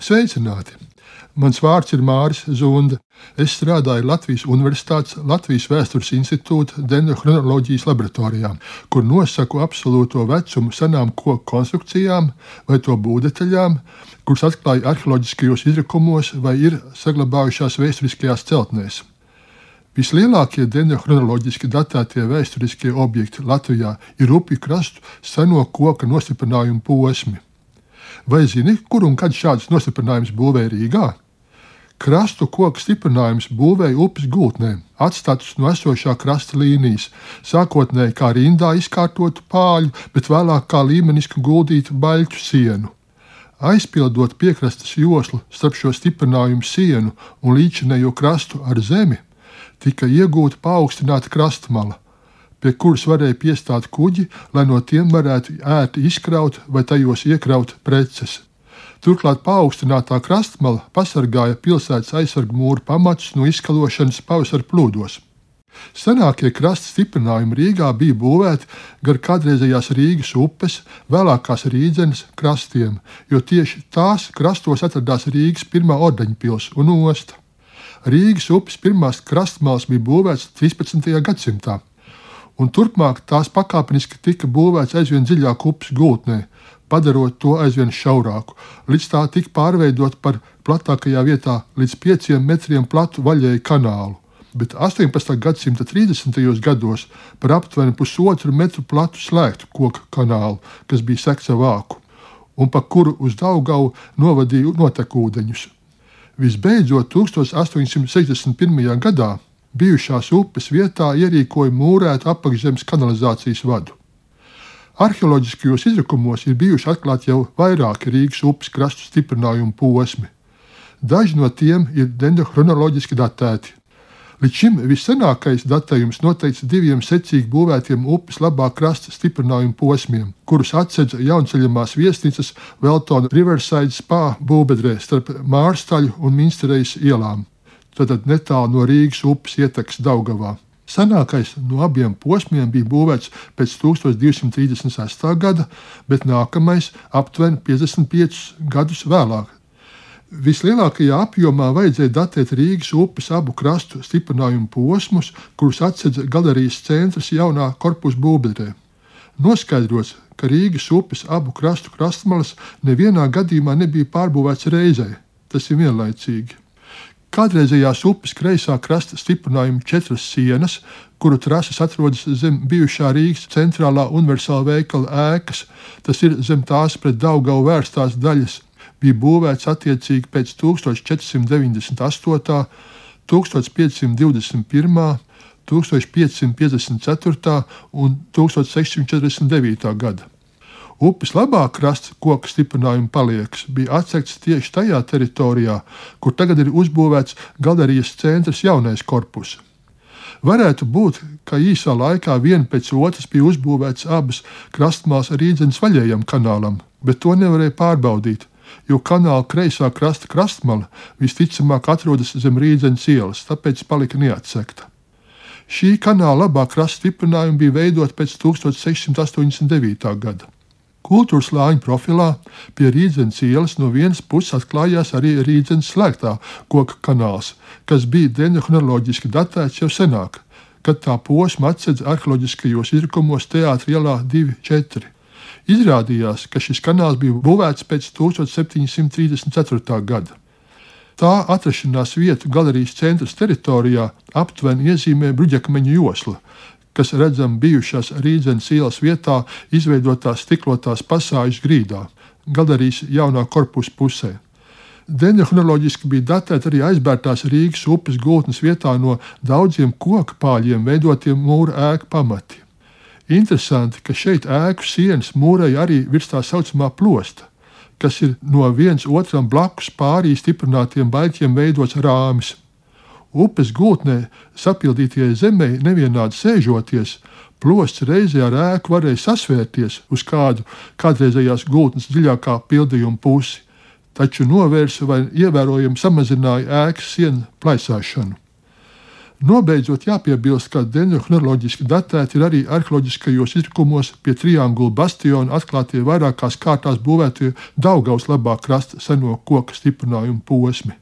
Sveicināti! Mans vārds ir Māris Zunda. Es strādāju Latvijas Universitātes Latvijas Vēstures institūta dendrochronoloģijas laboratorijā, kur nosaku absolūto vecumu senām koku konstrukcijām vai to būvdetaļām, kuras atklāja arheoloģiskajos izrakumos vai ir saglabājušās vēsturiskajās celtnēs. Vislielākie dendrochronoloģiski datētie vēsturiskie objekti Latvijā ir upju krastu seno koku nostiprinājumu posmi. Vai zini, kur un kad šāds nostiprinājumus būvēja Rīgā? Krastu koku stiprinājums būvēja upes gultnē, atstātus no esošā krasta līnijas, sākotnēji kā rindā izkārtotu pāļu, bet vēlāk kā līmenisku guldītu baļķu sienu. Aizpildot piekrastes joslu starp šo stiprinājumu sienu un līdzinējo krastu ar zemi, tika iegūta paaugstināta krastmala, pie kuras varēja piestāt kuģi, lai no tiem varētu ērti izkraut vai tajos iekraut preces. Turklāt paaugstinātā krastmala pasargāja pilsētas aizsargu mūru pamatus no izkalošanas pavasara plūdos. Senākie krasta stiprinājumi Rīgā bija būvēti gar kādreizējās Rīgas upes, vēlākās Rīdzenes krastiem, jo tieši tās krastos atradās Rīgas pirmā ordeņpils un osta. Rīgas upes pirmās krastmalas bija būvētas 13. gadsimtā un turpmāk tās pakāpeniski tika būvēts aizvien dziļāk upes gultnē, padarot to aizvien šaurāku, līdz tā tika pārveidot par platākajā vietā līdz pieciem metriem platu vaļēju kanālu, bet 18. gadsimta 30. gados par aptuveni pusotru metru platu slēgtu koku kanālu, kas bija seksa vāku, un pa kuru uz Daugavu novadīja notekūdeņus. Visbeidzot, 1861. gadā bijušās upes vietā ierīkoja mūrētu apakšzemes kanalizācijas vadu. Arheoloģiskajos izrakumos ir bijuši atklāti jau vairāki Rīgas upes krastu stiprinājumu posmi. Daži no tiem ir dendrochronoloģiski datēti. Līdz šim vissenākais datējums noteikts diviem secīgi būvētiem upes labā krasta stiprinājumu posmiem, kurus atsedz jaunceļamās viesnīcas Veltona Riverside spa būvbedrē starp Mārstaļu un Minsterejas ielām tātad netālu no Rīgas upes ietekas Daugavā. Senākais no abiem posmiem bija būvēts pēc 1236. gada, bet nākamais aptuveni 55 gadus vēlāk. Vislielākajā apjomā vajadzēja datēt Rīgas upes abu krastu stiprinājumu posmus, kurus atsedz galerijas centrs jaunā korpusa būvbedrē. Noskaidrots, ka Rīgas upes abu krastu krastmalas nevienā gadījumā nebija pārbūvēts reizē. Tas ir vienlaicīgi. Kādreizējās upes kreisā krasta stiprinājuma četras sienas, kuru trases atrodas zem bijušā Rīgas centrālā universāla veikala ēkas, tas ir zem tās pret Daugavu vērstās daļas, bija būvēts attiecīgi pēc 1498, 1521, 1554 un 1649 gada. Upes labā krasta koku stiprinājuma palieks bija atsekts tieši tajā teritorijā, kur tagad ir uzbūvēts galerijas centrs jaunais korpus. Varētu būt, ka īsā laikā viena pēc otras bija uzbūvētas abas krastmālas Rīdzenes vaļējam kanālam, bet to nevarēja pārbaudīt, jo kanāla kreisā krasta krastmala visticamāk atrodas zem Rīdzenes ielas, tāpēc palika neatsekta. Šī kanāla labā krasta stiprinājuma bija veidota pēc 1689. gada. Kultūras lāņa profilā pie Rīdzenes ielas no vienas puses atklājās arī Rīdzenes slēgtā koka kanāls, kas bija dendrochronoloģiski datēts jau senāk, kad tā posma atsedz arheoloģiskajos izrakumos Teātris ielā 2-4. Izrādījās, ka šis kanāls bija būvēts pēc 1734. gada. Tā atrašanās vietu galerijas centra teritorijā aptuveni iezīmē bruģakmeņa josla, kas redzama bijušās Rīdzenes ielas vietā, izveidotās stiklotās pasāžu grīdā, galerijas jaunā korpusa pusē. Dendrochronoloģiski bija datēta arī aizbērtās Rīgas upes gultnes vietā no daudziem koku pāļiem veidotiem mūra ēku pamati. Interesanti, ka šeit ēku sienas mūrēja arī virs tā saucamā plosta, kas ir no viens otram blakus pārī stiprinātiem baļķiem veidots rāmis upes gultnē sapildītajai zemē nevienādi sēžoties, plosts reizē ar ēku varēja sasvērties uz kādu kādreizējās gultnes dziļākā pildījuma pusi, taču novērsa vai ievērojami samazināja ēkas sienu plaisāšanu. Nobeidzot, jāpiebilst, ka dendrochronoloģiski datēti ir arī arheoloģiskajos izrakumos pie triangula bastiona atklātie vairākās kārtās būvētie Daugaus labā krasta seno koku stiprinājumu posmi.